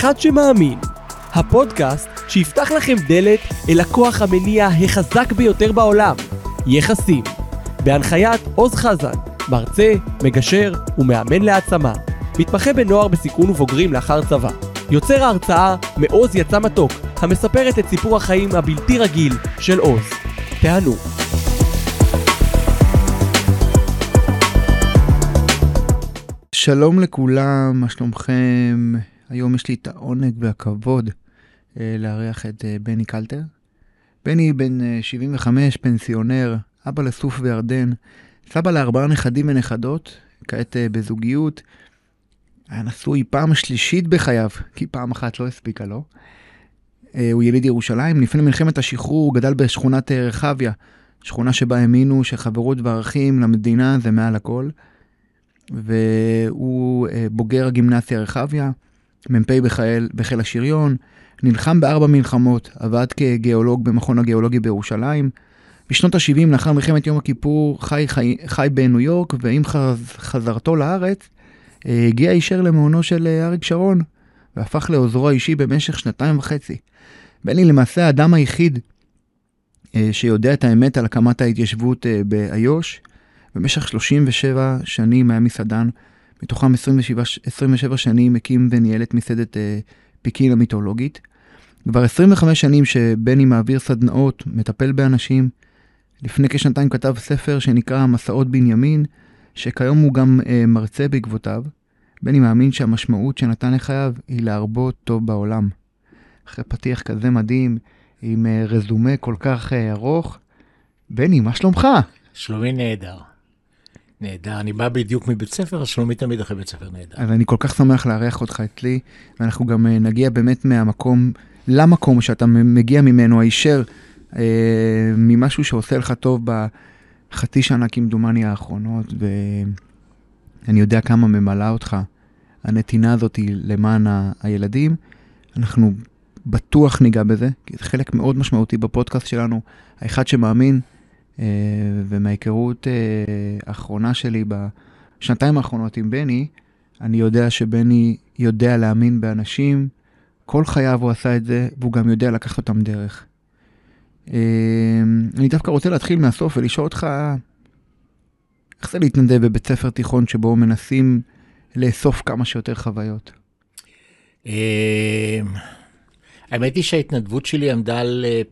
אחד שמאמין, הפודקאסט שיפתח לכם דלת אל הכוח המניע החזק ביותר בעולם, יחסים. בהנחיית עוז חזן, מרצה, מגשר ומאמן להעצמה. מתמחה בנוער בסיכון ובוגרים לאחר צבא. יוצר ההרצאה מעוז יצא מתוק, המספרת את סיפור החיים הבלתי רגיל של עוז. תענו. שלום לכולם, מה שלומכם? היום יש לי את העונג והכבוד אה, לארח את אה, בני קלטר. בני בן אה, 75, פנסיונר, אבא לסוף וירדן, סבא לארבעה נכדים ונכדות, כעת אה, בזוגיות. היה נשוי פעם שלישית בחייו, כי פעם אחת לא הספיקה לו. אה, הוא יליד ירושלים, לפני מלחמת השחרור הוא גדל בשכונת אה, רחביה, שכונה שבה האמינו שחברות וערכים למדינה זה מעל הכל. והוא אה, בוגר הגימנסיה רחביה, מ"פ בחיל, בחיל השריון, נלחם בארבע מלחמות, עבד כגיאולוג במכון הגיאולוגי בירושלים. בשנות ה-70, לאחר מלחמת יום הכיפור, חי, חי, חי בניו יורק, ועם חז, חזרתו לארץ, אה, הגיע הישר למעונו של אה, אריק שרון, והפך לעוזרו האישי במשך שנתיים וחצי. בני למעשה האדם היחיד אה, שיודע את האמת על הקמת ההתיישבות באיו"ש. במשך 37 שנים היה מסעדן, מתוכם 27, 27 שנים הקים וניהל את מסעדת אה, פיקין המיתולוגית. כבר 25 שנים שבני מעביר סדנאות, מטפל באנשים. לפני כשנתיים כתב ספר שנקרא מסעות בנימין, שכיום הוא גם אה, מרצה בעקבותיו. בני מאמין שהמשמעות שנתן לחייו היא להרבות טוב בעולם. אחרי פתיח כזה מדהים, עם אה, רזומה כל כך אה, ארוך, בני, מה שלומך? שלומי נהדר. נהדר, אני בא בדיוק מבית ספר, אז שלומי תמיד אחרי בית ספר נהדר. אז אני כל כך שמח לארח אותך אצלי, ואנחנו גם אה, נגיע באמת מהמקום, למקום שאתה מגיע ממנו, הישר, אה, ממשהו שעושה לך טוב בחצי שנה כמדומני האחרונות, ואני יודע כמה ממלאה אותך הנתינה הזאת למען ה- הילדים. אנחנו בטוח ניגע בזה, כי זה חלק מאוד משמעותי בפודקאסט שלנו, האחד שמאמין, ומההיכרות אה, האחרונה שלי בשנתיים האחרונות עם בני, אני יודע שבני יודע להאמין באנשים, כל חייו הוא עשה את זה, והוא גם יודע לקחת אותם דרך. אה, אני דווקא רוצה להתחיל מהסוף ולשאול אותך, איך זה להתנדב בבית ספר תיכון שבו מנסים לאסוף כמה שיותר חוויות? אה, האמת היא שההתנדבות שלי עמדה על אה,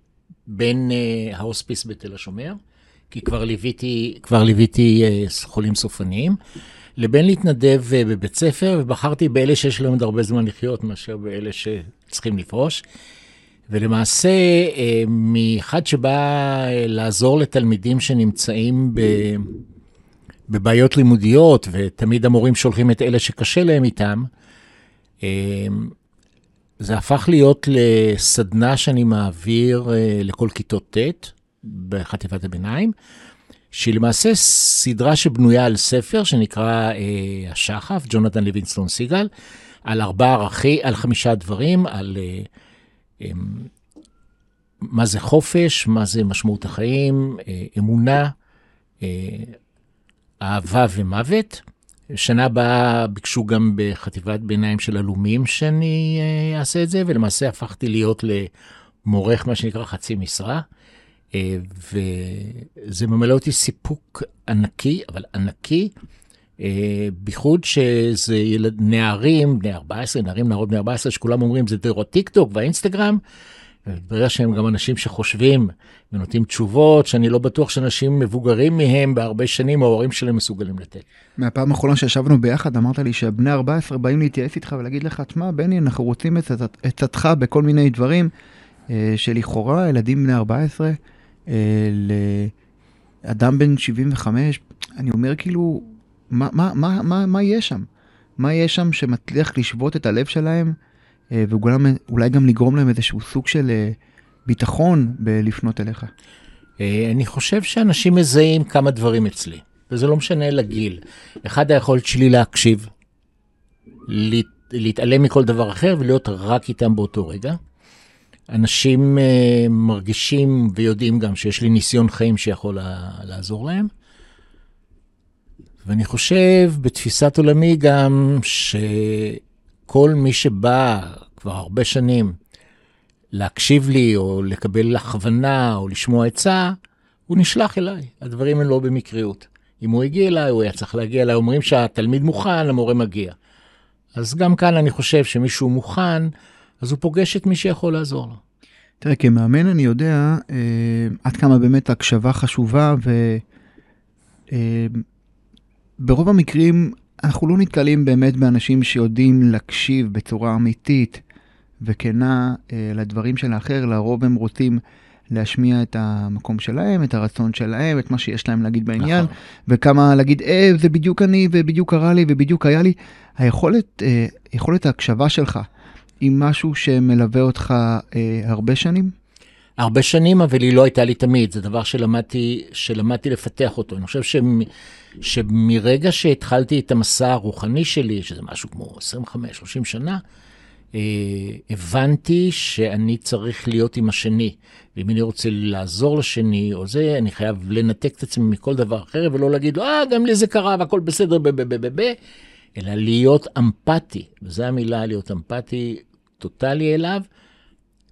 בין אה, ההוספיס בתל השומר, כי כבר ליוויתי, כבר ליוויתי אה, חולים סופניים, לבין להתנדב אה, בבית ספר, ובחרתי באלה שיש להם עוד הרבה זמן לחיות, מאשר באלה שצריכים לפרוש. ולמעשה, אה, מאחד שבא לעזור לתלמידים שנמצאים ב... בבעיות לימודיות, ותמיד המורים שולחים את אלה שקשה להם איתם, זה הפך להיות לסדנה שאני מעביר לכל כיתות ט' בחטיבת הביניים, שהיא למעשה סדרה שבנויה על ספר שנקרא אה, השחף, ג'ונתן לוינסטון סיגל, על ארבעה ערכי, על חמישה דברים, על אה, אה, מה זה חופש, מה זה משמעות החיים, אה, אמונה, אה, אהבה ומוות. שנה הבאה ביקשו גם בחטיבת ביניים של עלומים שאני אה, אעשה את זה, ולמעשה הפכתי להיות למורך, מה שנקרא חצי משרה. אה, וזה ממלא אותי סיפוק ענקי, אבל ענקי, אה, בייחוד שזה ילד, נערים, בני 14, נערים, נערות בני 14, שכולם אומרים זה דרך הטיק טוק והאינסטגרם, מתברר שהם גם אנשים שחושבים ונותנים תשובות שאני לא בטוח שאנשים מבוגרים מהם בהרבה שנים, ההורים שלהם מסוגלים לתת. מהפעם האחרונה שישבנו ביחד, אמרת לי שבני 14 באים להתייעץ איתך ולהגיד לך, תשמע, בני, אנחנו רוצים את עצת- עצתך בכל מיני דברים, אה, שלכאורה ילדים בני 14, אה, לאדם בן 75, אני אומר כאילו, מה, מה, מה, מה, מה יש שם? מה יש שם שמצליח לשבות את הלב שלהם, אה, ואולי אולי גם לגרום להם איזשהו סוג של אה, ביטחון בלפנות אליך? אה, אני חושב שאנשים מזהים כמה דברים אצלי, וזה לא משנה לגיל. אחד, היכולת שלי להקשיב, להת, להתעלם מכל דבר אחר ולהיות רק איתם באותו רגע. אנשים uh, מרגישים ויודעים גם שיש לי ניסיון חיים שיכול לה, לעזור להם. ואני חושב בתפיסת עולמי גם שכל מי שבא, כבר הרבה שנים, להקשיב לי, או לקבל הכוונה, או לשמוע עצה, הוא נשלח אליי. הדברים הם לא במקריות. אם הוא הגיע אליי, הוא היה צריך להגיע אליי. אומרים שהתלמיד מוכן, המורה מגיע. אז גם כאן אני חושב שמישהו מוכן, אז הוא פוגש את מי שיכול לעזור לו. תראה, כמאמן אני יודע אה, עד כמה באמת הקשבה חשובה, וברוב אה, המקרים אנחנו לא נתקלים באמת באנשים שיודעים להקשיב בצורה אמיתית וכנה אה, לדברים של האחר, לרוב הם רוצים להשמיע את המקום שלהם, את הרצון שלהם, את מה שיש להם להגיד בעניין, נכון. וכמה להגיד, אה, זה בדיוק אני, ובדיוק קרה לי, ובדיוק היה לי. היכולת, אה, יכולת ההקשבה שלך היא משהו שמלווה אותך אה, הרבה שנים? הרבה שנים, אבל היא לא הייתה לי תמיד. זה דבר שלמדתי, שלמדתי לפתח אותו. אני חושב שמ, שמרגע שהתחלתי את המסע הרוחני שלי, שזה משהו כמו 25-30 שנה, אה, הבנתי שאני צריך להיות עם השני. ואם אני רוצה לעזור לשני או זה, אני חייב לנתק את עצמי מכל דבר אחר, ולא להגיד לו, אה, גם לי זה קרה והכל בסדר, ב, ב, ב, ב, ב, אלא להיות אמפתי, וזו המילה, להיות אמפתי טוטאלי אליו.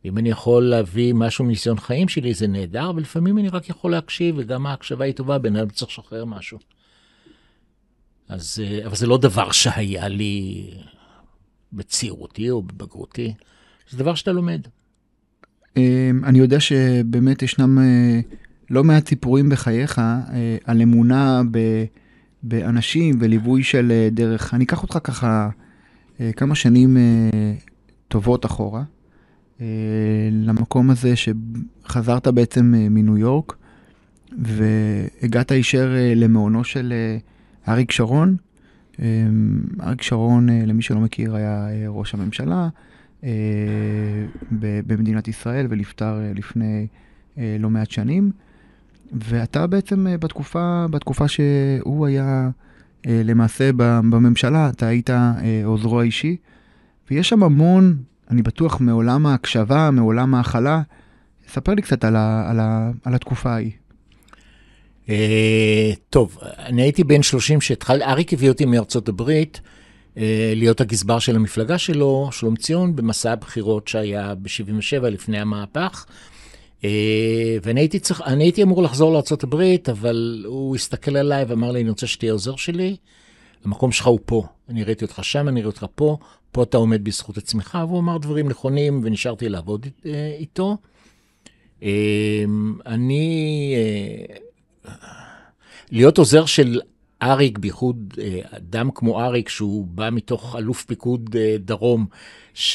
אם אני יכול להביא משהו מניסיון חיים שלי, זה נהדר, ולפעמים אני רק יכול להקשיב, וגם ההקשבה היא טובה, בן אדם צריך לשחרר משהו. אז, אה, אבל זה לא דבר שהיה לי בצעירותי או בבגרותי, זה דבר שאתה לומד. אמ, אני יודע שבאמת ישנם אה, לא מעט סיפורים בחייך אה, על אמונה באנשים וליווי של דרך. אני אקח אותך ככה כמה שנים טובות אחורה, למקום הזה שחזרת בעצם מניו יורק, והגעת הישר למעונו של אריק שרון. אריק שרון, למי שלא מכיר, היה ראש הממשלה במדינת ישראל ונפטר לפני לא מעט שנים. ואתה בעצם בתקופה, בתקופה שהוא היה למעשה בממשלה, אתה היית עוזרו האישי, ויש שם המון, אני בטוח, מעולם ההקשבה, מעולם ההכלה. ספר לי קצת על, ה, על, ה, על התקופה ההיא. Uh, טוב, אני הייתי בן 30 שהתחל, אריק הביא אותי מארצות הברית uh, להיות הגזבר של המפלגה שלו, שלום ציון, במסע הבחירות שהיה ב-77 לפני המהפך. Uh, ואני הייתי, צריך, הייתי אמור לחזור לארה"ב, אבל הוא הסתכל עליי ואמר לי, אני רוצה שתהיה עוזר שלי, המקום שלך הוא פה. אני ראיתי אותך שם, אני ראיתי אותך פה, פה אתה עומד בזכות עצמך, והוא אמר דברים נכונים ונשארתי לעבוד איתו. אני, להיות עוזר של אריק, בייחוד אדם כמו אריק, שהוא בא מתוך אלוף פיקוד דרום, שהוא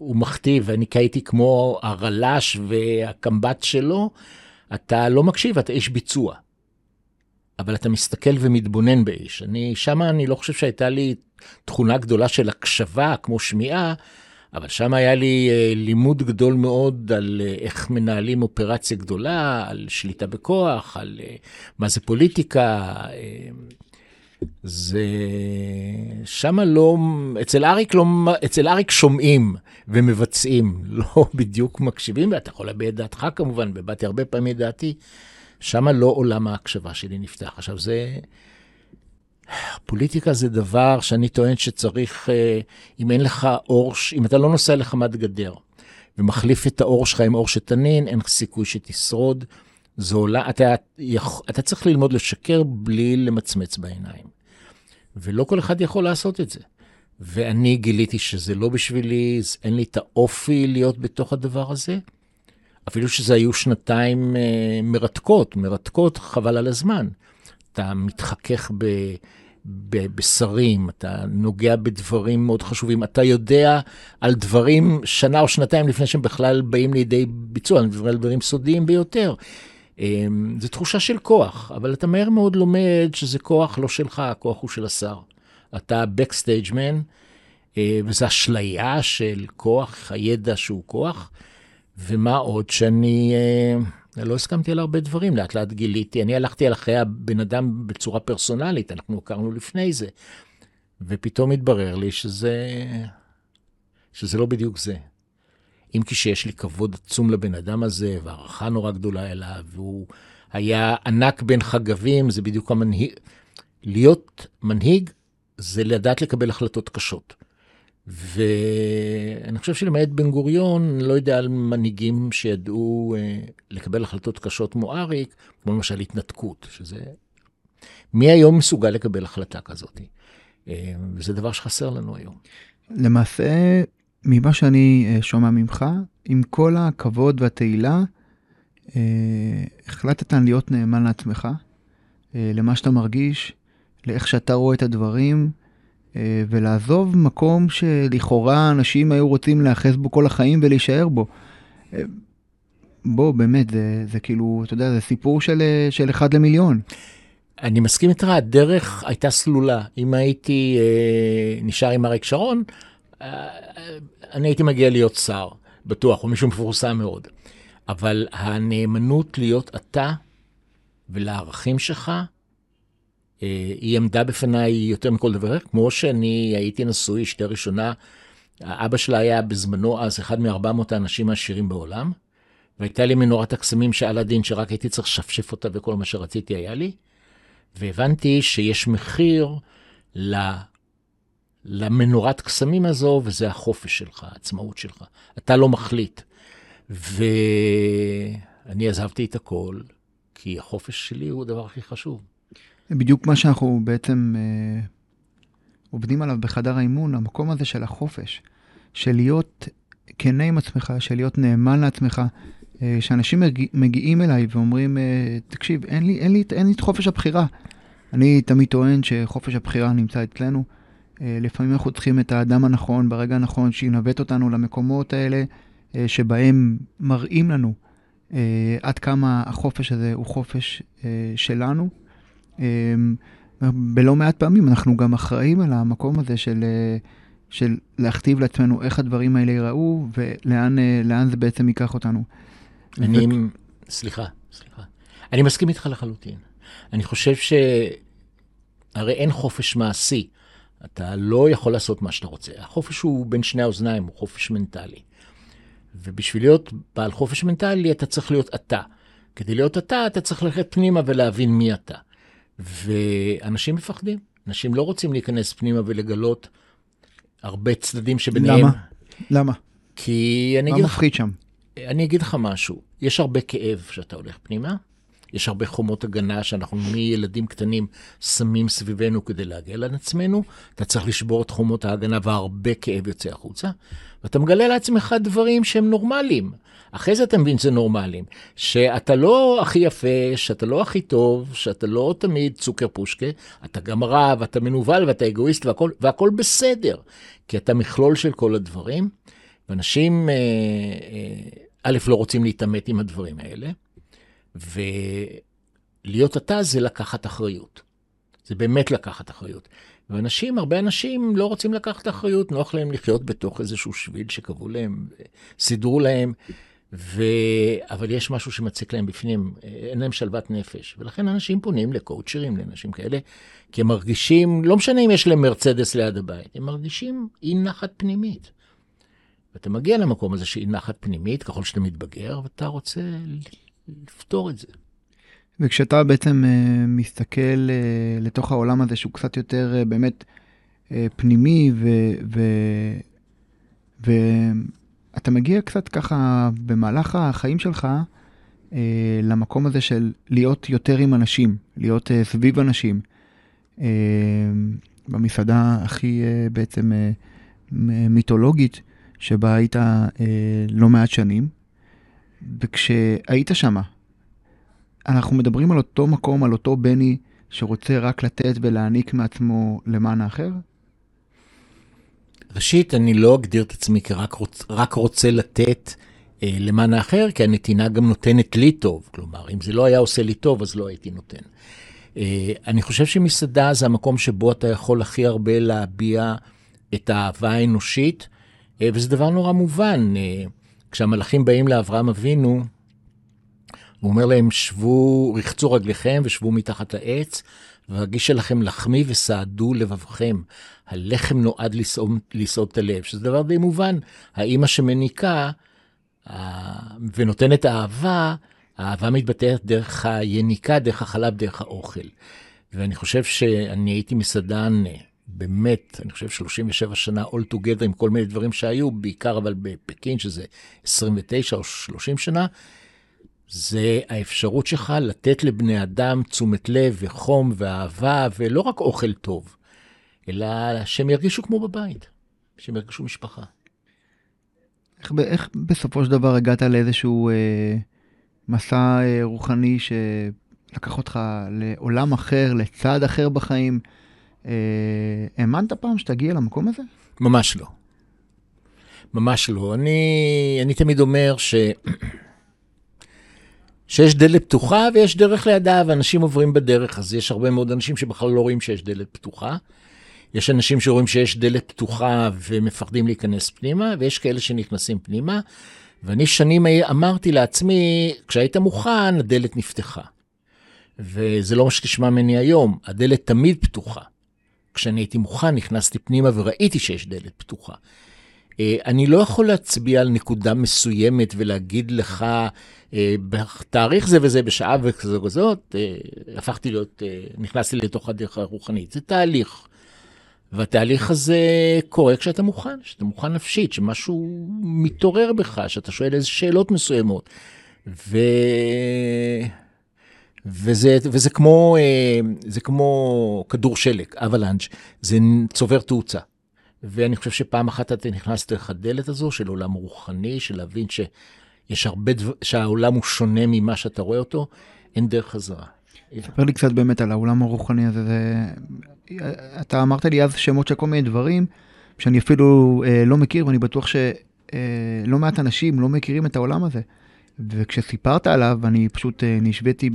מכתיב, ואני הייתי כמו הרל"ש והקמב"ץ שלו, אתה לא מקשיב, אתה איש ביצוע. אבל אתה מסתכל ומתבונן באיש. אני, שמה אני לא חושב שהייתה לי תכונה גדולה של הקשבה, כמו שמיעה, אבל שם היה לי אה, לימוד גדול מאוד על אה, איך מנהלים אופרציה גדולה, על שליטה בכוח, על אה, מה זה פוליטיקה. זה... שמה לא... אצל אריק, לא... אצל אריק שומעים ומבצעים, לא בדיוק מקשיבים, ואתה יכול להביע את דעתך כמובן, ובאתי הרבה פעמים את דעתי. שם לא עולם ההקשבה שלי נפתח. עכשיו, זה... פוליטיקה זה דבר שאני טוען שצריך, אה, אם אין לך אור, אם אתה לא נוסע לחמת גדר ומחליף את האור שלך עם אור שתנין, אין סיכוי שתשרוד. זו עולה, אתה, אתה צריך ללמוד לשקר בלי למצמץ בעיניים. ולא כל אחד יכול לעשות את זה. ואני גיליתי שזה לא בשבילי, אין לי את האופי להיות בתוך הדבר הזה. אפילו שזה היו שנתיים אה, מרתקות, מרתקות חבל על הזמן. אתה מתחכך ב... בשרים, אתה נוגע בדברים מאוד חשובים, אתה יודע על דברים שנה או שנתיים לפני שהם בכלל באים לידי ביצוע, אני מדבר על דברים סודיים ביותר. אה, זו תחושה של כוח, אבל אתה מהר מאוד לומד שזה כוח לא שלך, הכוח הוא של השר. אתה man, אה, וזו אשליה של כוח, הידע שהוא כוח. ומה עוד שאני אה, לא הסכמתי על הרבה דברים, לאט לאט גיליתי, אני הלכתי על חיי הבן אדם בצורה פרסונלית, אנחנו הכרנו לפני זה, ופתאום התברר לי שזה, שזה לא בדיוק זה. אם כי שיש לי כבוד עצום לבן אדם הזה, והערכה נורא גדולה אליו, והוא היה ענק בין חגבים, זה בדיוק המנהיג. להיות מנהיג זה לדעת לקבל החלטות קשות. ואני חושב שלמעט בן גוריון, לא יודע על מנהיגים שידעו אה, לקבל החלטות קשות כמו אריק, כמו למשל התנתקות, שזה... מי היום מסוגל לקבל החלטה כזאת? אה, וזה דבר שחסר לנו היום. למעשה, ממה שאני אה, שומע ממך, עם כל הכבוד והתהילה, החלטת להיות נאמן לעצמך, למה שאתה מרגיש, לאיך שאתה רואה את הדברים, ולעזוב מקום שלכאורה אנשים היו רוצים להיאחז בו כל החיים ולהישאר בו. אה, בוא, באמת, זה, זה כאילו, אתה יודע, זה סיפור של, אה, של אחד למיליון. אני מסכים איתך, הדרך הייתה סלולה. אם הייתי אה, נשאר עם אריק שרון, אה, אני הייתי מגיע להיות שר, בטוח, או מישהו מפורסם מאוד. אבל הנאמנות להיות אתה ולערכים שלך, אה, היא עמדה בפניי יותר מכל דבר. כמו שאני הייתי נשוי, אשתי הראשונה, אבא שלה היה בזמנו אז אחד מ-400 האנשים העשירים בעולם, והייתה לי מנורת הקסמים שעל הדין, שרק הייתי צריך לשפשף אותה וכל מה שרציתי היה לי. והבנתי שיש מחיר ל... למנורת קסמים הזו, וזה החופש שלך, העצמאות שלך. אתה לא מחליט. ואני עזבתי את הכל, כי החופש שלי הוא הדבר הכי חשוב. זה בדיוק מה שאנחנו בעצם אה, עובדים עליו בחדר האימון, המקום הזה של החופש, של להיות כנה עם עצמך, של להיות נאמן לעצמך, אה, שאנשים מגיע, מגיעים אליי ואומרים, אה, תקשיב, אין לי, אין, לי, אין לי את חופש הבחירה. אני תמיד טוען שחופש הבחירה נמצא אצלנו. אה, לפעמים אנחנו צריכים את האדם הנכון ברגע הנכון, שינווט אותנו למקומות האלה אה, שבהם מראים לנו אה, עד כמה החופש הזה הוא חופש אה, שלנו. אה, בלא מעט פעמים אנחנו גם אחראים על המקום הזה של, אה, של להכתיב לעצמנו איך הדברים האלה ייראו ולאן אה, זה בעצם ייקח אותנו. אני, סליחה, סליחה. אני מסכים איתך לחלוטין. אני חושב שהרי אין חופש מעשי. אתה לא יכול לעשות מה שאתה רוצה. החופש הוא בין שני האוזניים, הוא חופש מנטלי. ובשביל להיות בעל חופש מנטלי, אתה צריך להיות אתה. כדי להיות אתה, אתה צריך ללכת פנימה ולהבין מי אתה. ואנשים מפחדים. אנשים לא רוצים להיכנס פנימה ולגלות הרבה צדדים שביניהם. למה? למה? כי אני מה אגיד לך, מפחיד שם? אני אגיד לך משהו. יש הרבה כאב כשאתה הולך פנימה. יש הרבה חומות הגנה שאנחנו מילדים קטנים שמים סביבנו כדי להגן על עצמנו. אתה צריך לשבור את חומות ההגנה והרבה כאב יוצא החוצה. ואתה מגלה לעצמך דברים שהם נורמליים. אחרי זה אתה מבין שזה נורמליים. שאתה לא הכי יפה, שאתה לא הכי טוב, שאתה לא תמיד צוקר פושקה, אתה גם רע ואתה מנוול ואתה אגואיסט והכל, והכל בסדר. כי אתה מכלול של כל הדברים, ואנשים, אה, אה, א', לא רוצים להתעמת עם הדברים האלה. ולהיות אתה זה לקחת אחריות. זה באמת לקחת אחריות. ואנשים, הרבה אנשים לא רוצים לקחת אחריות, נוח להם לחיות בתוך איזשהו שביל שקבעו להם, סידרו להם, ו... אבל יש משהו שמציק להם בפנים, אין להם שלוות נפש. ולכן אנשים פונים לקואוצ'רים, לאנשים כאלה, כי הם מרגישים, לא משנה אם יש להם מרצדס ליד הבית, הם מרגישים אי נחת פנימית. ואתה מגיע למקום הזה אי נחת פנימית, ככל שאתה מתבגר, ואתה רוצה לפתור את זה. וכשאתה בעצם uh, מסתכל uh, לתוך העולם הזה שהוא קצת יותר באמת פנימי ואתה מגיע קצת ככה במהלך החיים שלך uh, למקום הזה של להיות יותר עם אנשים, להיות uh, סביב אנשים. Uh, במסעדה הכי uh, בעצם uh, מיתולוגית שבה היית uh, לא מעט שנים. וכשהיית שם, אנחנו מדברים על אותו מקום, על אותו בני שרוצה רק לתת ולהעניק מעצמו למען האחר? ראשית, אני לא אגדיר את עצמי כרק רוצ, רק רוצה לתת אה, למען האחר, כי הנתינה גם נותנת לי טוב. כלומר, אם זה לא היה עושה לי טוב, אז לא הייתי נותן. אה, אני חושב שמסעדה זה המקום שבו אתה יכול הכי הרבה להביע את האהבה האנושית, אה, וזה דבר נורא מובן. אה, כשהמלאכים באים לאברהם אבינו, הוא אומר להם, שבו, רחצו רגליכם ושבו מתחת לעץ, ואגיש לכם לחמי וסעדו לבבכם. הלחם נועד לסעוד, את הלב, שזה דבר די מובן. האימא שמניקה ונותנת אהבה, האהבה מתבטאת דרך היניקה, דרך החלב, דרך האוכל. ואני חושב שאני הייתי מסעדן באמת, אני חושב 37 שנה all together עם כל מיני דברים שהיו, בעיקר אבל בפקין, שזה 29 או 30 שנה, זה האפשרות שלך לתת לבני אדם תשומת לב וחום ואהבה, ולא רק אוכל טוב, אלא שהם ירגישו כמו בבית, שהם ירגישו משפחה. איך, איך בסופו של דבר הגעת לאיזשהו אה, מסע אה, רוחני שלקח אותך לעולם אחר, לצד אחר בחיים? אה, האמנת פעם שתגיע למקום הזה? ממש לא. ממש לא. אני, אני תמיד אומר ש... שיש דלת פתוחה ויש דרך לידה, ואנשים עוברים בדרך, אז יש הרבה מאוד אנשים שבכלל לא רואים שיש דלת פתוחה. יש אנשים שרואים שיש דלת פתוחה ומפחדים להיכנס פנימה, ויש כאלה שנכנסים פנימה. ואני שנים אמרתי לעצמי, כשהיית מוכן, הדלת נפתחה. וזה לא מה שתשמע ממני היום, הדלת תמיד פתוחה. כשאני הייתי מוכן, נכנסתי פנימה וראיתי שיש דלת פתוחה. אה, אני לא יכול להצביע על נקודה מסוימת ולהגיד לך, אה, בתאריך זה וזה, בשעה וכזו וזאת, אה, הפכתי להיות, נכנסתי לתוך הדרך הרוחנית. זה תהליך. והתהליך הזה קורה כשאתה מוכן, כשאתה מוכן נפשית, שמשהו מתעורר בך, שאתה שואל איזה שאלות מסוימות. ו... וזה, וזה כמו, זה כמו כדור שלג, אבלנץ', זה צובר תאוצה. ואני חושב שפעם אחת אתה נכנס דרך הדלת הזו של עולם רוחני, של להבין שיש הרבה דבר, שהעולם הוא שונה ממה שאתה רואה אותו, אין דרך חזרה. ספר לי קצת באמת על העולם הרוחני הזה. זה... אתה אמרת לי אז שמות של כל מיני דברים שאני אפילו אה, לא מכיר, ואני בטוח שלא אה, מעט אנשים לא מכירים את העולם הזה. וכשסיפרת עליו, אני פשוט אה, נשוויתי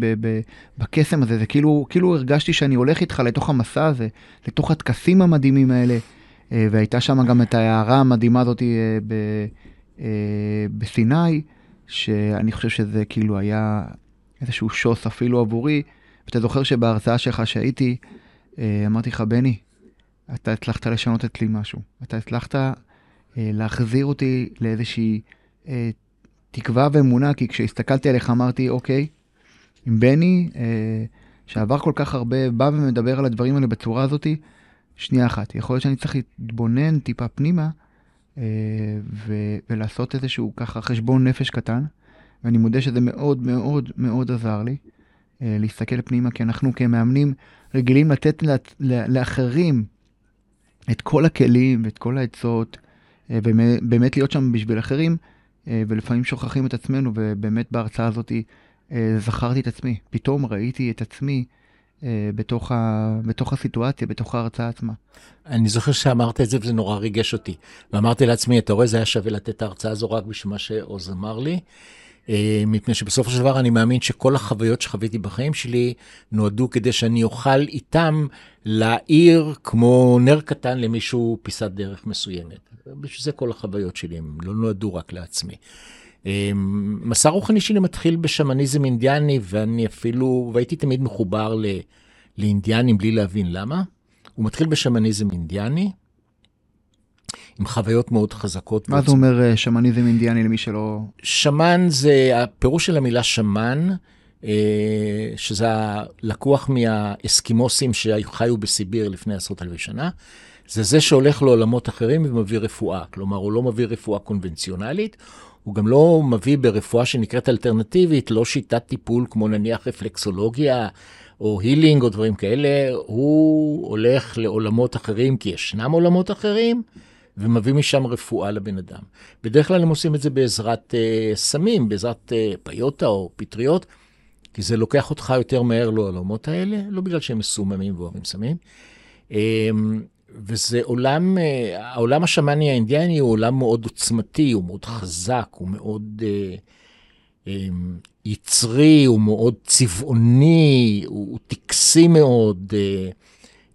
בקסם הזה, זה כאילו, כאילו הרגשתי שאני הולך איתך לתוך המסע הזה, לתוך הטקסים המדהימים האלה. אה, והייתה שם גם את ההערה המדהימה הזאת אה, אה, בסיני, שאני חושב שזה כאילו היה איזשהו שוס אפילו עבורי. ואתה זוכר שבהרצאה שלך שהייתי, אמרתי לך, בני, אתה הצלחת לשנות אצלי משהו. אתה הצלחת להחזיר אותי לאיזושהי תקווה ואמונה, כי כשהסתכלתי עליך אמרתי, אוקיי, עם בני, שעבר כל כך הרבה, בא ומדבר על הדברים האלה בצורה הזאתי, שנייה אחת, יכול להיות שאני צריך להתבונן טיפה פנימה אה, ו- ולעשות איזשהו ככה חשבון נפש קטן, ואני מודה שזה מאוד מאוד מאוד עזר לי אה, להסתכל פנימה, כי אנחנו כמאמנים רגילים לתת לה- לאחרים את כל הכלים ואת כל העצות, אה, ובאמת להיות שם בשביל אחרים, ולפעמים שוכחים את עצמנו, ובאמת בהרצאה הזאת זכרתי את עצמי. פתאום ראיתי את עצמי אה, בתוך, ה, בתוך הסיטואציה, בתוך ההרצאה עצמה. אני זוכר שאמרת את זה וזה נורא ריגש אותי. ואמרתי לעצמי, אתה רואה, זה היה שווה לתת את ההרצאה הזו רק בשביל מה שעוז אמר לי. אה, מפני שבסופו של דבר אני מאמין שכל החוויות שחוויתי בחיים שלי נועדו כדי שאני אוכל איתם להאיר כמו נר קטן למישהו פיסת דרך מסוימת. בשביל זה כל החוויות שלי, הם לא נועדו רק לעצמי. אה, מסע רוחני שלי מתחיל בשמניזם אינדיאני, ואני אפילו, והייתי תמיד מחובר ל, לאינדיאנים בלי להבין למה. הוא מתחיל בשמניזם אינדיאני, עם חוויות מאוד חזקות. מה זה אומר אה, שמניזם אינדיאני למי שלא... שמן זה, הפירוש של המילה שמן, אה, שזה לקוח מהאסקימוסים שחיו בסיביר לפני עשרות אלפי שנה. זה זה שהולך לעולמות אחרים ומביא רפואה. כלומר, הוא לא מביא רפואה קונבנציונלית, הוא גם לא מביא ברפואה שנקראת אלטרנטיבית, לא שיטת טיפול כמו נניח רפלקסולוגיה או הילינג או דברים כאלה, הוא הולך לעולמות אחרים, כי ישנם עולמות אחרים, ומביא משם רפואה לבן אדם. בדרך כלל הם עושים את זה בעזרת uh, סמים, בעזרת uh, פיוטה או פטריות, כי זה לוקח אותך יותר מהר לעולמות האלה, לא בגלל שהם מסוממים ואוהבים סמים. וזה עולם, אה, העולם השמאני האינדיאני הוא עולם מאוד עוצמתי, הוא מאוד חזק, הוא מאוד אה, אה, יצרי, הוא מאוד צבעוני, הוא, הוא טקסי מאוד, אה,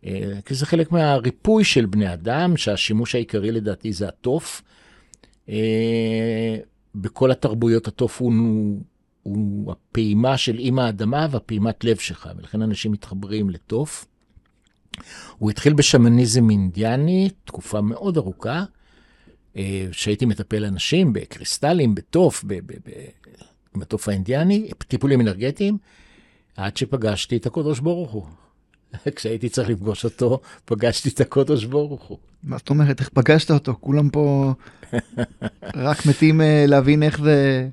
אה, כי זה חלק מהריפוי של בני אדם, שהשימוש העיקרי לדעתי זה התוף. אה, בכל התרבויות התוף הוא, הוא הפעימה של אימא האדמה והפעימת לב שלך, ולכן אנשים מתחברים לתוף. הוא התחיל בשמניזם אינדיאני, תקופה מאוד ארוכה, אה, שהייתי מטפל אנשים בקריסטלים, בתוף, התוף האינדיאני, טיפולים אנרגטיים, עד שפגשתי את הקדוש ברוך הוא. כשהייתי צריך לפגוש אותו, פגשתי את הקודש ברוך הוא. מה זאת אומרת, איך פגשת אותו? כולם פה רק מתים אה, להבין איך זה,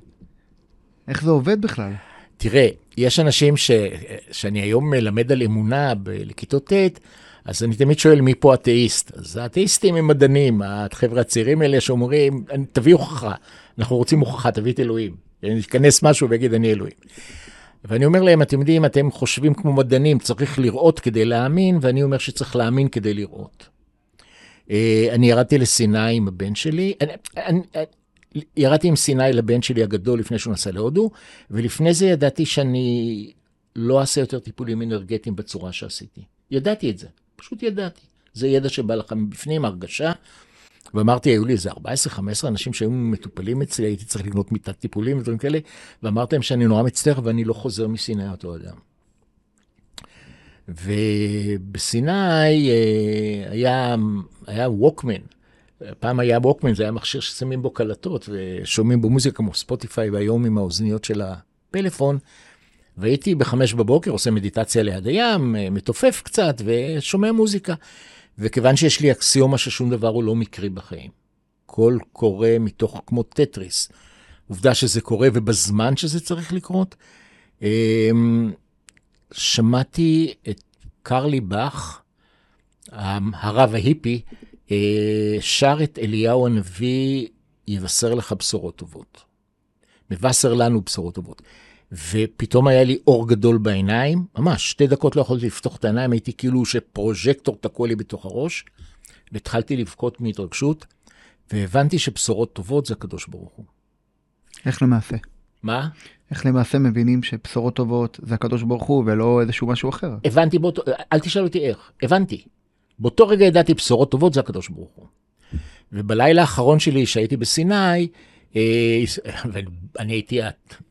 איך זה עובד בכלל. תראה, יש אנשים ש... שאני היום מלמד על אמונה. לכיתות ט', אז אני תמיד שואל מי פה אתאיסט. אז האתאיסטים הם מדענים, החבר'ה הצעירים האלה שאומרים, תביא הוכחה, אנחנו רוצים הוכחה, תביא את אלוהים. ייכנס משהו ויגיד אני אלוהים. ואני אומר להם, אתם יודעים, אתם חושבים כמו מדענים, צריך לראות כדי להאמין, ואני אומר שצריך להאמין כדי לראות. אה, אני ירדתי לסיני עם הבן שלי, אני, אני, ירדתי עם סיני לבן שלי הגדול לפני שהוא נסע להודו, ולפני זה ידעתי שאני לא אעשה יותר טיפולים אנרגטיים בצורה שעשיתי. ידעתי את זה, פשוט ידעתי. זה ידע שבא לך מבפנים, הרגשה. ואמרתי, היו לי איזה 14-15 אנשים שהיו מטופלים אצלי, הייתי צריך לקנות מיטת טיפולים ודברים כאלה, ואמרתי להם שאני נורא מצטער ואני לא חוזר מסיני אותו אדם. ובסיני אה, היה, היה ווקמן. פעם היה ווקמן, זה היה מכשיר ששמים בו קלטות ושומעים בו מוזיקה כמו ספוטיפיי, והיום עם האוזניות של הפלאפון. והייתי בחמש בבוקר עושה מדיטציה ליד הים, מתופף קצת ושומע מוזיקה. וכיוון שיש לי אקסיומה ששום דבר הוא לא מקרי בחיים, הכל קורה מתוך כמו טטריס. עובדה שזה קורה ובזמן שזה צריך לקרות. אמ, שמעתי את קרלי באך, הרב ההיפי, שר את אליהו הנביא, יבשר לך בשורות טובות. מבשר לנו בשורות טובות. ופתאום היה לי אור גדול בעיניים, ממש, שתי דקות לא יכולתי לפתוח את העיניים, הייתי כאילו שפרוז'קטור תקוע לי בתוך הראש, והתחלתי לבכות מהתרגשות, והבנתי שבשורות טובות זה הקדוש ברוך הוא. איך למעשה? מה? איך למעשה מבינים שבשורות טובות זה הקדוש ברוך הוא ולא איזשהו משהו אחר? הבנתי באותו, אל תשאל אותי איך, הבנתי. באותו רגע ידעתי בשורות טובות זה הקדוש ברוך הוא. ובלילה האחרון שלי שהייתי בסיני, אה, ואני הייתי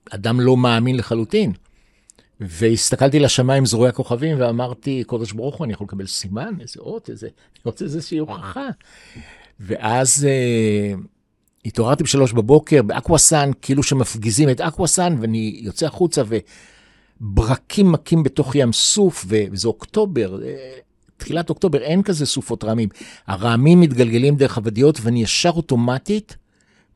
אדם לא מאמין לחלוטין. והסתכלתי לשמיים זרועי הכוכבים ואמרתי, קודש ברוך הוא, אני יכול לקבל סימן, איזה אות, איזה, אני רוצה איזושהי הוכחה. ואז אה, התעוררתי בשלוש בבוקר באקוואסן, כאילו שמפגיזים את אקוואסן, ואני יוצא החוצה וברקים מכים בתוך ים סוף, וזה אוקטובר, אה, תחילת אוקטובר, אין כזה סופות רעמים. הרעמים מתגלגלים דרך הוודיות, ואני ישר אוטומטית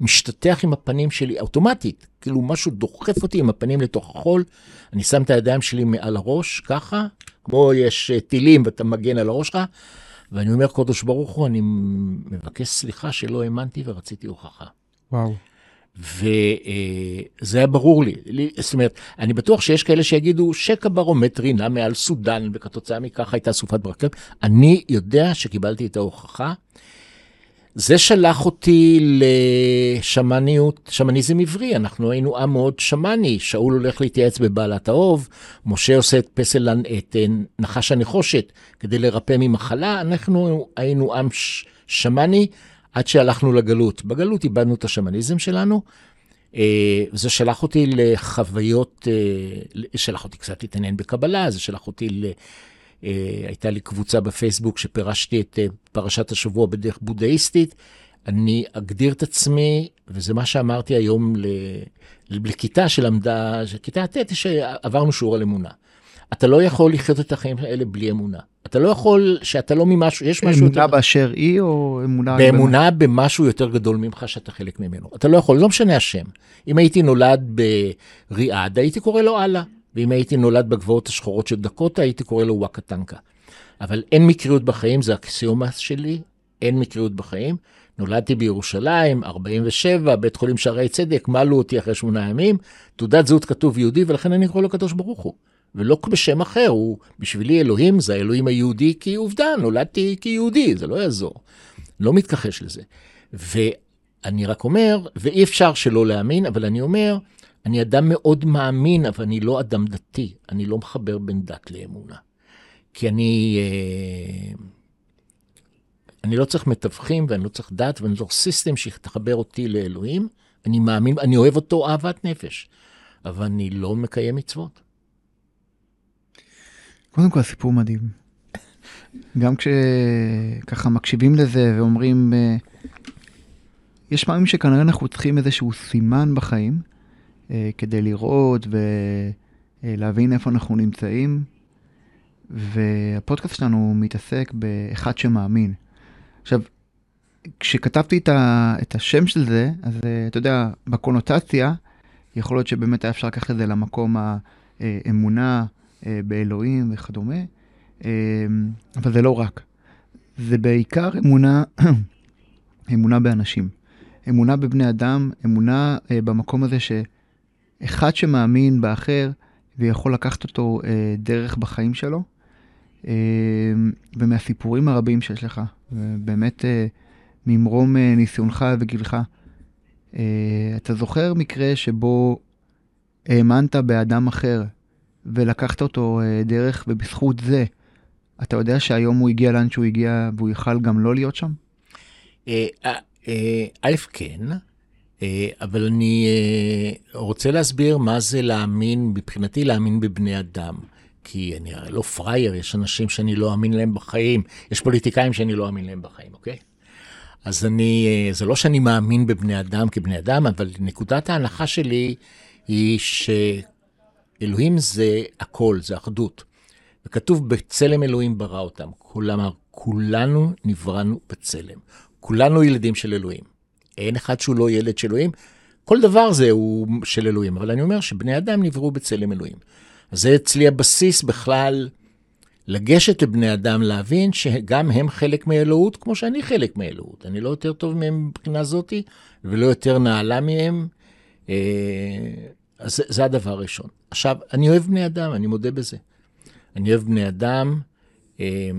משתטח עם הפנים שלי אוטומטית, כאילו משהו דוחף אותי עם הפנים לתוך החול, אני שם את הידיים שלי מעל הראש, ככה, כמו יש אה, טילים ואתה מגן על הראש שלך, ואני אומר, קודש ברוך הוא, אני מבקש סליחה שלא האמנתי ורציתי הוכחה. וואו. וזה היה ברור לי. זאת אומרת, אני בטוח שיש כאלה שיגידו שקע ברומטרי נע מעל סודאן, וכתוצאה מכך הייתה סופת ברקת. אני יודע שקיבלתי את ההוכחה. זה שלח אותי לשמניות, שמניזם עברי, אנחנו היינו עם מאוד שמני, שאול הולך להתייעץ בבעלת האוב, משה עושה את פסל, את אה, נחש הנחושת כדי לרפא ממחלה, אנחנו היינו עם שמני עד שהלכנו לגלות. בגלות איבדנו את השמניזם שלנו, אה, זה שלח אותי לחוויות, אה, שלח אותי קצת להתעניין בקבלה, זה שלח אותי ל... אה, הייתה לי קבוצה בפייסבוק שפירשתי את פרשת השבוע בדרך בודהיסטית. אני אגדיר את עצמי, וזה מה שאמרתי היום לכיתה שלמדה, כיתה ט', שעברנו שיעור על אמונה. אתה לא יכול לחיות את החיים האלה בלי אמונה. אתה לא יכול, שאתה לא ממשהו, יש משהו יותר... אמונה באשר היא או אמונה... באמונה במשהו יותר גדול ממך שאתה חלק ממנו. אתה לא יכול, לא משנה השם. אם הייתי נולד בריאד, הייתי קורא לו אללה. ואם הייתי נולד בגבעות השחורות של דקוטה, הייתי קורא לו וואקה טנקה. אבל אין מקריות בחיים, זה אקסיומה שלי, אין מקריות בחיים. נולדתי בירושלים, 47, בית חולים שערי צדק, מלו אותי אחרי שמונה ימים, תעודת זהות כתוב יהודי, ולכן אני קורא לו קדוש ברוך הוא. ולא בשם אחר, הוא בשבילי אלוהים, זה האלוהים היהודי, כי עובדה, נולדתי כיהודי, זה לא יעזור. לא מתכחש לזה. ואני רק אומר, ואי אפשר שלא להאמין, אבל אני אומר, אני אדם מאוד מאמין, אבל אני לא אדם דתי. אני לא מחבר בין דת לאמונה. כי אני... אה, אני לא צריך מתווכים ואני לא צריך דת ואני לא צריך סיסטם שתחבר אותי לאלוהים. אני מאמין, אני אוהב אותו אהבת נפש, אבל אני לא מקיים מצוות. קודם כל, סיפור מדהים. גם כשככה מקשיבים לזה ואומרים, אה, יש פעמים שכנראה אנחנו צריכים איזשהו סימן בחיים, אה, כדי לראות ולהבין איפה אנחנו נמצאים. והפודקאסט שלנו מתעסק באחד שמאמין. עכשיו, כשכתבתי את, ה, את השם של זה, אז אה, אתה יודע, בקונוטציה, יכול להיות שבאמת היה אפשר לקחת את זה למקום האמונה אה, באלוהים וכדומה, אה, אבל זה לא רק. זה בעיקר אמונה, אמונה באנשים. אמונה בבני אדם, אמונה במקום הזה שאחד שמאמין באחר ויכול לקחת אותו דרך בחיים שלו, ומהסיפורים הרבים שיש לך, באמת ממרום אה, ניסיונך וגילך. אה, אתה זוכר מקרה שבו האמנת באדם אחר ולקחת אותו אה, דרך, ובזכות זה, אתה יודע שהיום הוא הגיע לאן שהוא הגיע והוא יוכל גם לא להיות שם? א', כן, אבל אני רוצה להסביר מה זה להאמין, מבחינתי להאמין בבני אדם. כי אני הרי לא פראייר, יש אנשים שאני לא אאמין להם בחיים, יש פוליטיקאים שאני לא אאמין להם בחיים, אוקיי? אז אני, אה, זה לא שאני מאמין בבני אדם כבני אדם, אבל נקודת ההנחה שלי היא שאלוהים זה הכל, זה אחדות. וכתוב, בצלם אלוהים ברא אותם. כלומר, כולנו נבראנו בצלם. כולנו ילדים של אלוהים. אין אחד שהוא לא ילד של אלוהים. כל דבר זה הוא של אלוהים, אבל אני אומר שבני אדם נבראו בצלם אלוהים. אז זה אצלי הבסיס בכלל לגשת לבני אדם, להבין שגם הם חלק מאלוהות, כמו שאני חלק מאלוהות. אני לא יותר טוב מהם מבחינה זאתי, ולא יותר נעלה מהם. אה, אז זה, זה הדבר הראשון. עכשיו, אני אוהב בני אדם, אני מודה בזה. אני אוהב בני אדם, אה,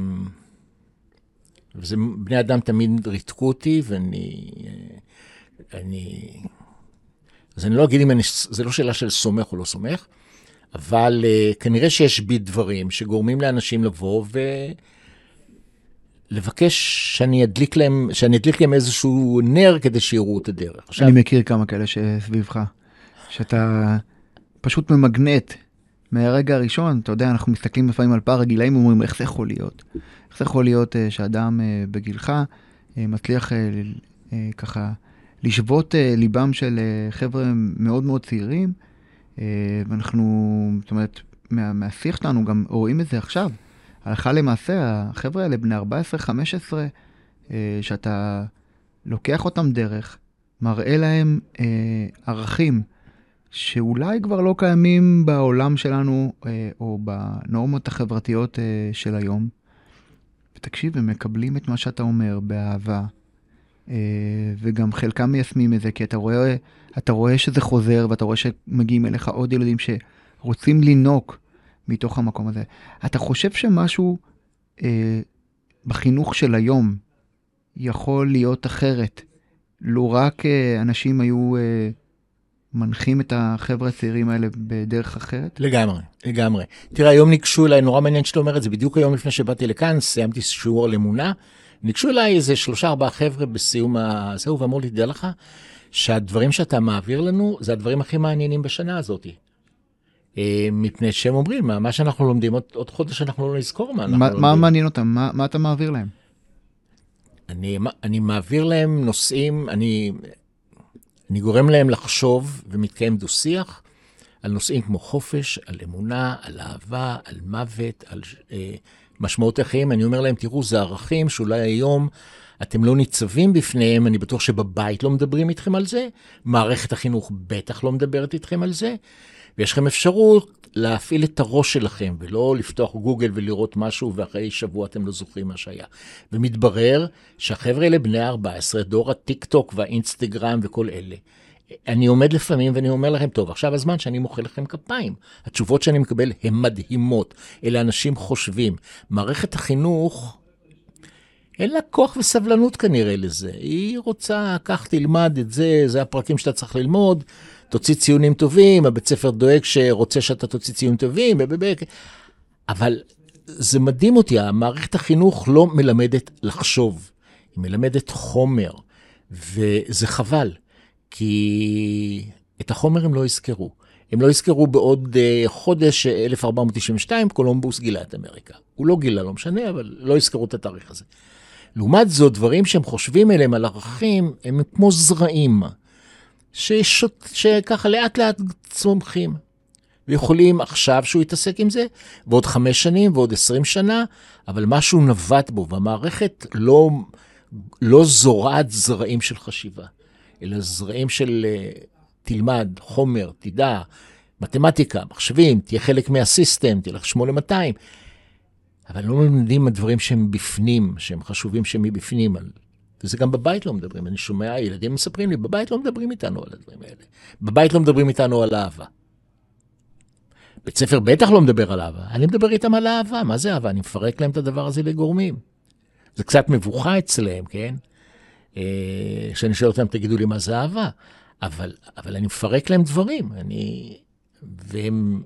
וזה, בני אדם תמיד ריתקו אותי, ואני... אה, אני... אז אני לא אגיד אם אני, זה לא שאלה של סומך או לא סומך, אבל uh, כנראה שיש בי דברים שגורמים לאנשים לבוא ולבקש שאני אדליק להם, שאני אדליק להם איזשהו נר כדי שיראו את הדרך. עכשיו... אני מכיר כמה כאלה שסביבך, שאתה פשוט ממגנט מהרגע הראשון, אתה יודע, אנחנו מסתכלים לפעמים על פער הגילאים ואומרים, איך זה יכול להיות? איך זה יכול להיות uh, שאדם uh, בגילך uh, מצליח uh, uh, ככה לשבות uh, ליבם של uh, חבר'ה מאוד מאוד צעירים, ואנחנו, זאת אומרת, מה, מהשיח שלנו גם רואים את זה עכשיו. הלכה למעשה, החבר'ה האלה, בני 14-15, אה, שאתה לוקח אותם דרך, מראה להם אה, ערכים שאולי כבר לא קיימים בעולם שלנו, או בנורמות החברתיות של היום. ותקשיב, הם מקבלים את מה שאתה אומר באהבה, אה, וגם חלקם מיישמים את זה, כי אתה רואה, אתה רואה שזה חוזר, ואתה רואה שמגיעים אליך עוד ילדים שרוצים לינוק מתוך המקום הזה. אתה חושב שמשהו אה, בחינוך של היום יכול להיות אחרת, לו רק אה, אנשים היו אה, מנחים את החבר'ה הצעירים האלה בדרך אחרת? לגמרי, לגמרי. תראה, היום ניגשו אליי, נורא מעניין שאתה אומר את זה, בדיוק היום לפני שבאתי לכאן, סיימתי שיעור על אמונה. ניגשו אליי איזה שלושה ארבעה חבר'ה בסיום הזהו, ואמרו לי, תדע לך, שהדברים שאתה מעביר לנו, זה הדברים הכי מעניינים בשנה הזאת. אה, מפני שהם אומרים, מה, מה שאנחנו לומדים, עוד, עוד חודש אנחנו לא נזכור מה אנחנו מה, לומדים. מה מעניין אותם? מה, מה אתה מעביר להם? אני, אני מעביר להם נושאים, אני, אני גורם להם לחשוב ומתקיים דו-שיח על נושאים כמו חופש, על אמונה, על אהבה, על מוות, על אה, משמעות החיים, אני אומר להם, תראו, זה ערכים שאולי היום אתם לא ניצבים בפניהם, אני בטוח שבבית לא מדברים איתכם על זה, מערכת החינוך בטח לא מדברת איתכם על זה, ויש לכם אפשרות להפעיל את הראש שלכם, ולא לפתוח גוגל ולראות משהו, ואחרי שבוע אתם לא זוכרים מה שהיה. ומתברר שהחבר'ה האלה בני 14, דור הטיק טוק והאינסטגרם וכל אלה, אני עומד לפעמים ואני אומר לכם, טוב, עכשיו הזמן שאני מוחא לכם כפיים. התשובות שאני מקבל הן מדהימות. אלה אנשים חושבים. מערכת החינוך, אין לה כוח וסבלנות כנראה לזה. היא רוצה, קח תלמד את זה, זה הפרקים שאתה צריך ללמוד, תוציא ציונים טובים, הבית ספר דואג שרוצה שאתה תוציא ציונים טובים, אבל זה מדהים אותי, המערכת החינוך לא מלמדת לחשוב, היא מלמדת חומר, וזה חבל. כי את החומר הם לא יזכרו. הם לא יזכרו בעוד uh, חודש, 1492, קולומבוס גילה את אמריקה. הוא לא גילה, לא משנה, אבל לא יזכרו את התאריך הזה. לעומת זאת, דברים שהם חושבים אליהם על ערכים, הם כמו זרעים, ששוט, שככה לאט לאט צומחים. ויכולים עכשיו שהוא יתעסק עם זה, ועוד חמש שנים ועוד עשרים שנה, אבל משהו נבט בו, והמערכת לא, לא זורעת זרעים של חשיבה, אלא זרעים של uh, תלמד, חומר, תדע, מתמטיקה, מחשבים, תהיה חלק מהסיסטם, תלך 8200. אבל לא מלמדים על דברים שהם בפנים, שהם חשובים שהם מבפנים. וזה גם בבית לא מדברים. אני שומע, ילדים מספרים לי, בבית לא מדברים איתנו על הדברים האלה. בבית לא מדברים איתנו על אהבה. בית ספר בטח לא מדבר על אהבה, אני מדבר איתם על אהבה. מה זה אהבה? אני מפרק להם את הדבר הזה לגורמים. זה קצת מבוכה אצלם, כן? אה, כשאני שואל אותם, תגידו לי מה זה אהבה. אבל, אבל אני מפרק להם דברים. אני... והם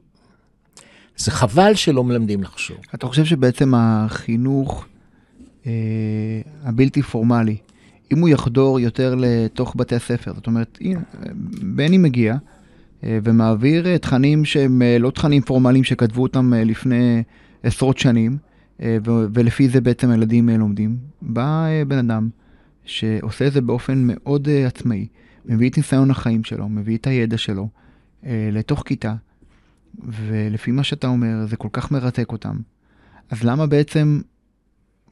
זה חבל שלא מלמדים לחשוב. אתה חושב שבעצם החינוך אה, הבלתי פורמלי, אם הוא יחדור יותר לתוך בתי הספר, זאת אומרת, בני מגיע אה, ומעביר אה, תכנים שהם אה, לא תכנים פורמליים שכתבו אותם אה, לפני עשרות שנים, אה, ו- ולפי זה בעצם הילדים אה, לומדים. בא אה, בן אדם שעושה את זה באופן מאוד אה, עצמאי, מביא את ניסיון החיים שלו, מביא את הידע שלו אה, לתוך כיתה. ולפי מה שאתה אומר, זה כל כך מרתק אותם. אז למה בעצם,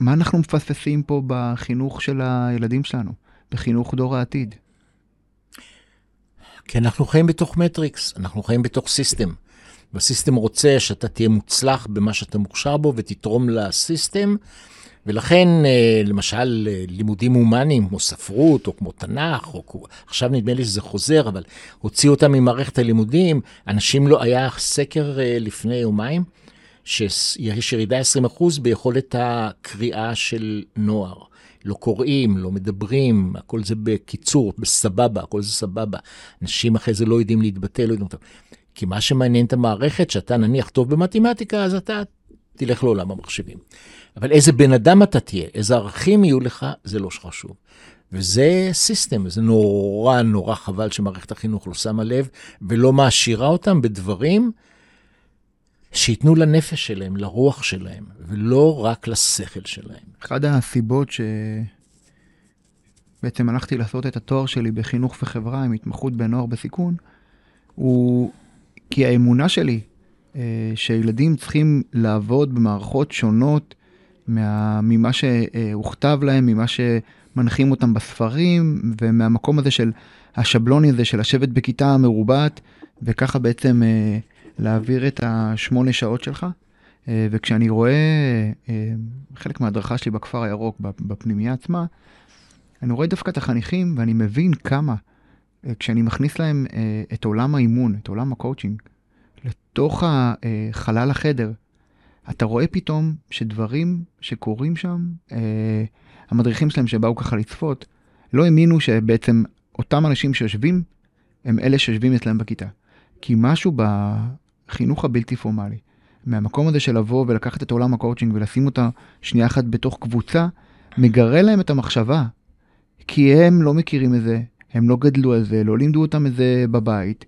מה אנחנו מפספסים פה בחינוך של הילדים שלנו, בחינוך דור העתיד? כי אנחנו חיים בתוך מטריקס, אנחנו חיים בתוך סיסטם. והסיסטם רוצה שאתה תהיה מוצלח במה שאתה מוכשר בו ותתרום לסיסטם, ולכן, אה, למשל, אה, לימודים הומניים כמו ספרות, או כמו תנ"ך, או עכשיו נדמה לי שזה חוזר, אבל הוציאו אותם ממערכת הלימודים. אנשים לא, היה סקר אה, לפני יומיים, שיש ירידה 20% ביכולת הקריאה של נוער. לא קוראים, לא מדברים, הכל זה בקיצור, בסבבה, הכל זה סבבה. אנשים אחרי זה לא יודעים להתבטא, לא יודעים... כי מה שמעניין את המערכת, שאתה נניח טוב במתמטיקה, אז אתה תלך לעולם המחשבים. אבל איזה בן אדם אתה תהיה, איזה ערכים יהיו לך, זה לא חשוב. וזה סיסטם, זה נורא נורא חבל שמערכת החינוך לא שמה לב ולא מעשירה אותם בדברים שייתנו לנפש שלהם, לרוח שלהם, ולא רק לשכל שלהם. אחת הסיבות שבעצם הלכתי לעשות את התואר שלי בחינוך וחברה עם התמחות בנוער בסיכון, הוא כי האמונה שלי אה, שילדים צריכים לעבוד במערכות שונות מה, ממה שהוכתב להם, ממה שמנחים אותם בספרים, ומהמקום הזה של השבלוני הזה של לשבת בכיתה מרובעת, וככה בעצם אה, להעביר את השמונה שעות שלך. אה, וכשאני רואה אה, חלק מההדרכה שלי בכפר הירוק, בפנימייה עצמה, אני רואה דווקא את החניכים ואני מבין כמה, אה, כשאני מכניס להם אה, את עולם האימון, את עולם הקואוצ'ינג, לתוך החלל החדר, אתה רואה פתאום שדברים שקורים שם, אה, המדריכים שלהם שבאו ככה לצפות, לא האמינו שבעצם אותם אנשים שיושבים, הם אלה שיושבים אצלם בכיתה. כי משהו בחינוך הבלתי פורמלי, מהמקום הזה של לבוא ולקחת את עולם הקואוצ'ינג ולשים אותה שנייה אחת בתוך קבוצה, מגרה להם את המחשבה. כי הם לא מכירים את זה, הם לא גדלו על זה, לא לימדו אותם את זה בבית,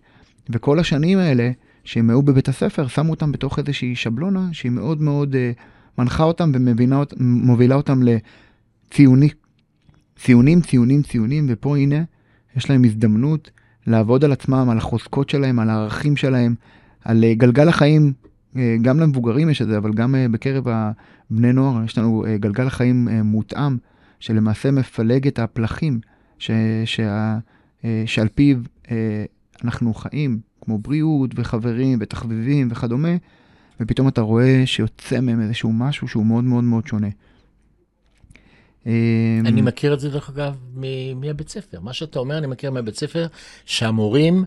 וכל השנים האלה שהם היו בבית הספר, שמו אותם בתוך איזושהי שבלונה שהיא מאוד מאוד uh, מנחה אותם ומובילה אותם לציוני, ציונים, ציונים, ציונים, ופה הנה, יש להם הזדמנות לעבוד על עצמם, על החוזקות שלהם, על הערכים שלהם, על uh, גלגל החיים, uh, גם למבוגרים יש את זה, אבל גם uh, בקרב הבני נוער יש לנו uh, גלגל החיים uh, מותאם, שלמעשה מפלג את הפלחים ש, שה, uh, שעל פיו uh, אנחנו חיים, כמו בריאות וחברים ותחביבים וכדומה, ופתאום אתה רואה שיוצא מהם איזשהו משהו שהוא מאוד מאוד מאוד שונה. אמ, אני מכיר את זה, דרך אגב, מהבית ספר. מה שאתה אומר, אני מכיר מהבית ספר, שהמורים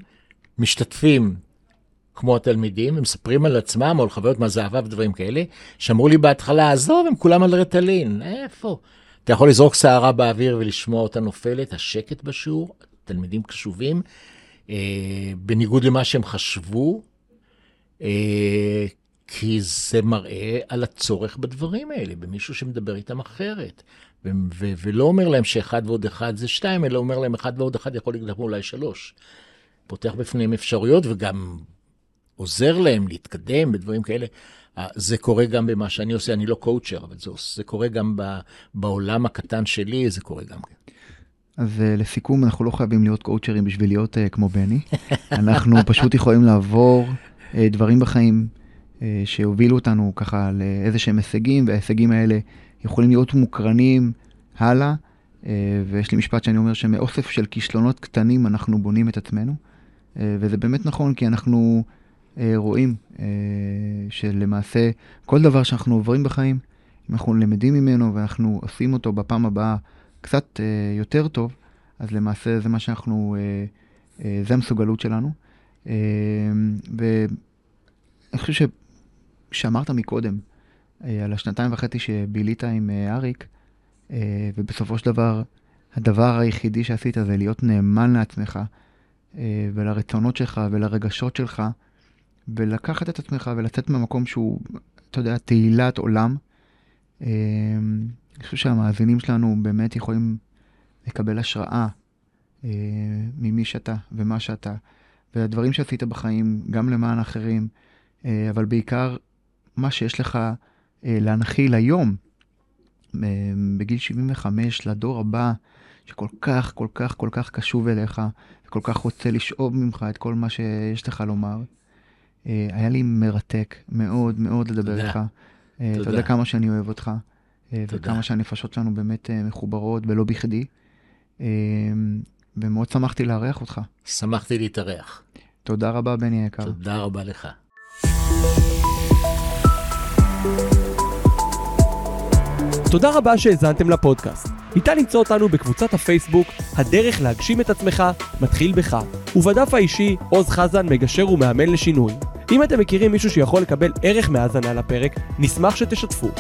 משתתפים כמו התלמידים, הם מספרים על עצמם, או על חוויות מהזהבה ודברים כאלה, שאמרו לי בהתחלה, עזוב, הם כולם על רטלין, איפה? אתה יכול לזרוק שערה באוויר ולשמוע אותה נופלת, השקט בשיעור, תלמידים קשובים, בניגוד למה שהם חשבו, אה, כי זה מראה על הצורך בדברים האלה, במישהו שמדבר איתם אחרת. ו- ו- ולא אומר להם שאחד ועוד אחד זה שתיים, אלא אומר להם אחד ועוד אחד יכול לגדול אולי שלוש. פותח בפניהם אפשרויות וגם עוזר להם להתקדם בדברים כאלה. אה, זה קורה גם במה שאני עושה, אני לא קואוצ'ר, אבל זה, זה קורה גם ב, בעולם הקטן שלי, זה קורה גם כן. אז uh, לסיכום, אנחנו לא חייבים להיות קואוצ'רים בשביל להיות uh, כמו בני. אנחנו פשוט יכולים לעבור אה, דברים בחיים אה, שהובילו אותנו ככה לאיזה שהם הישגים, וההישגים האלה יכולים להיות מוקרנים הלאה. אה, ויש לי משפט שאני אומר שמאוסף של כישלונות קטנים אנחנו בונים את עצמנו. אה, וזה באמת נכון, כי אנחנו אה, רואים אה, שלמעשה כל דבר שאנחנו עוברים בחיים, אנחנו למדים ממנו ואנחנו עושים אותו בפעם הבאה קצת אה, יותר טוב, אז למעשה זה מה שאנחנו, אה, אה, זה המסוגלות שלנו. ואני חושב שאמרת מקודם על השנתיים וחצי שבילית עם אריק, ובסופו של דבר, הדבר היחידי שעשית זה להיות נאמן לעצמך, ולרצונות שלך ולרגשות שלך, ולקחת את עצמך ולצאת ממקום שהוא, אתה יודע, תהילת עולם. אני חושב שהמאזינים שלנו באמת יכולים לקבל השראה אה, ממי שאתה ומה שאתה, והדברים שעשית בחיים, גם למען אחרים, אה, אבל בעיקר מה שיש לך אה, להנחיל היום, אה, בגיל 75, לדור הבא, שכל כך, כל כך, כל כך קשוב אליך, וכל כך רוצה לשאוב ממך את כל מה שיש לך לומר. אה, היה לי מרתק מאוד מאוד לדבר. איתך. אה, אתה תודה. יודע כמה שאני אוהב אותך. וכמה שהנפשות שלנו באמת אה, מחוברות, ולא בכדי. אה, ומאוד שמחתי לארח אותך. שמחתי להתארח. תודה רבה, בני היקר. תודה רבה לך. תודה רבה שהאזנתם לפודקאסט. ניתן למצוא אותנו בקבוצת הפייסבוק "הדרך להגשים את עצמך מתחיל בך", ובדף האישי עוז חזן מגשר ומאמן לשינוי. אם אתם מכירים מישהו שיכול לקבל ערך מהאזנה לפרק, נשמח שתשתפו.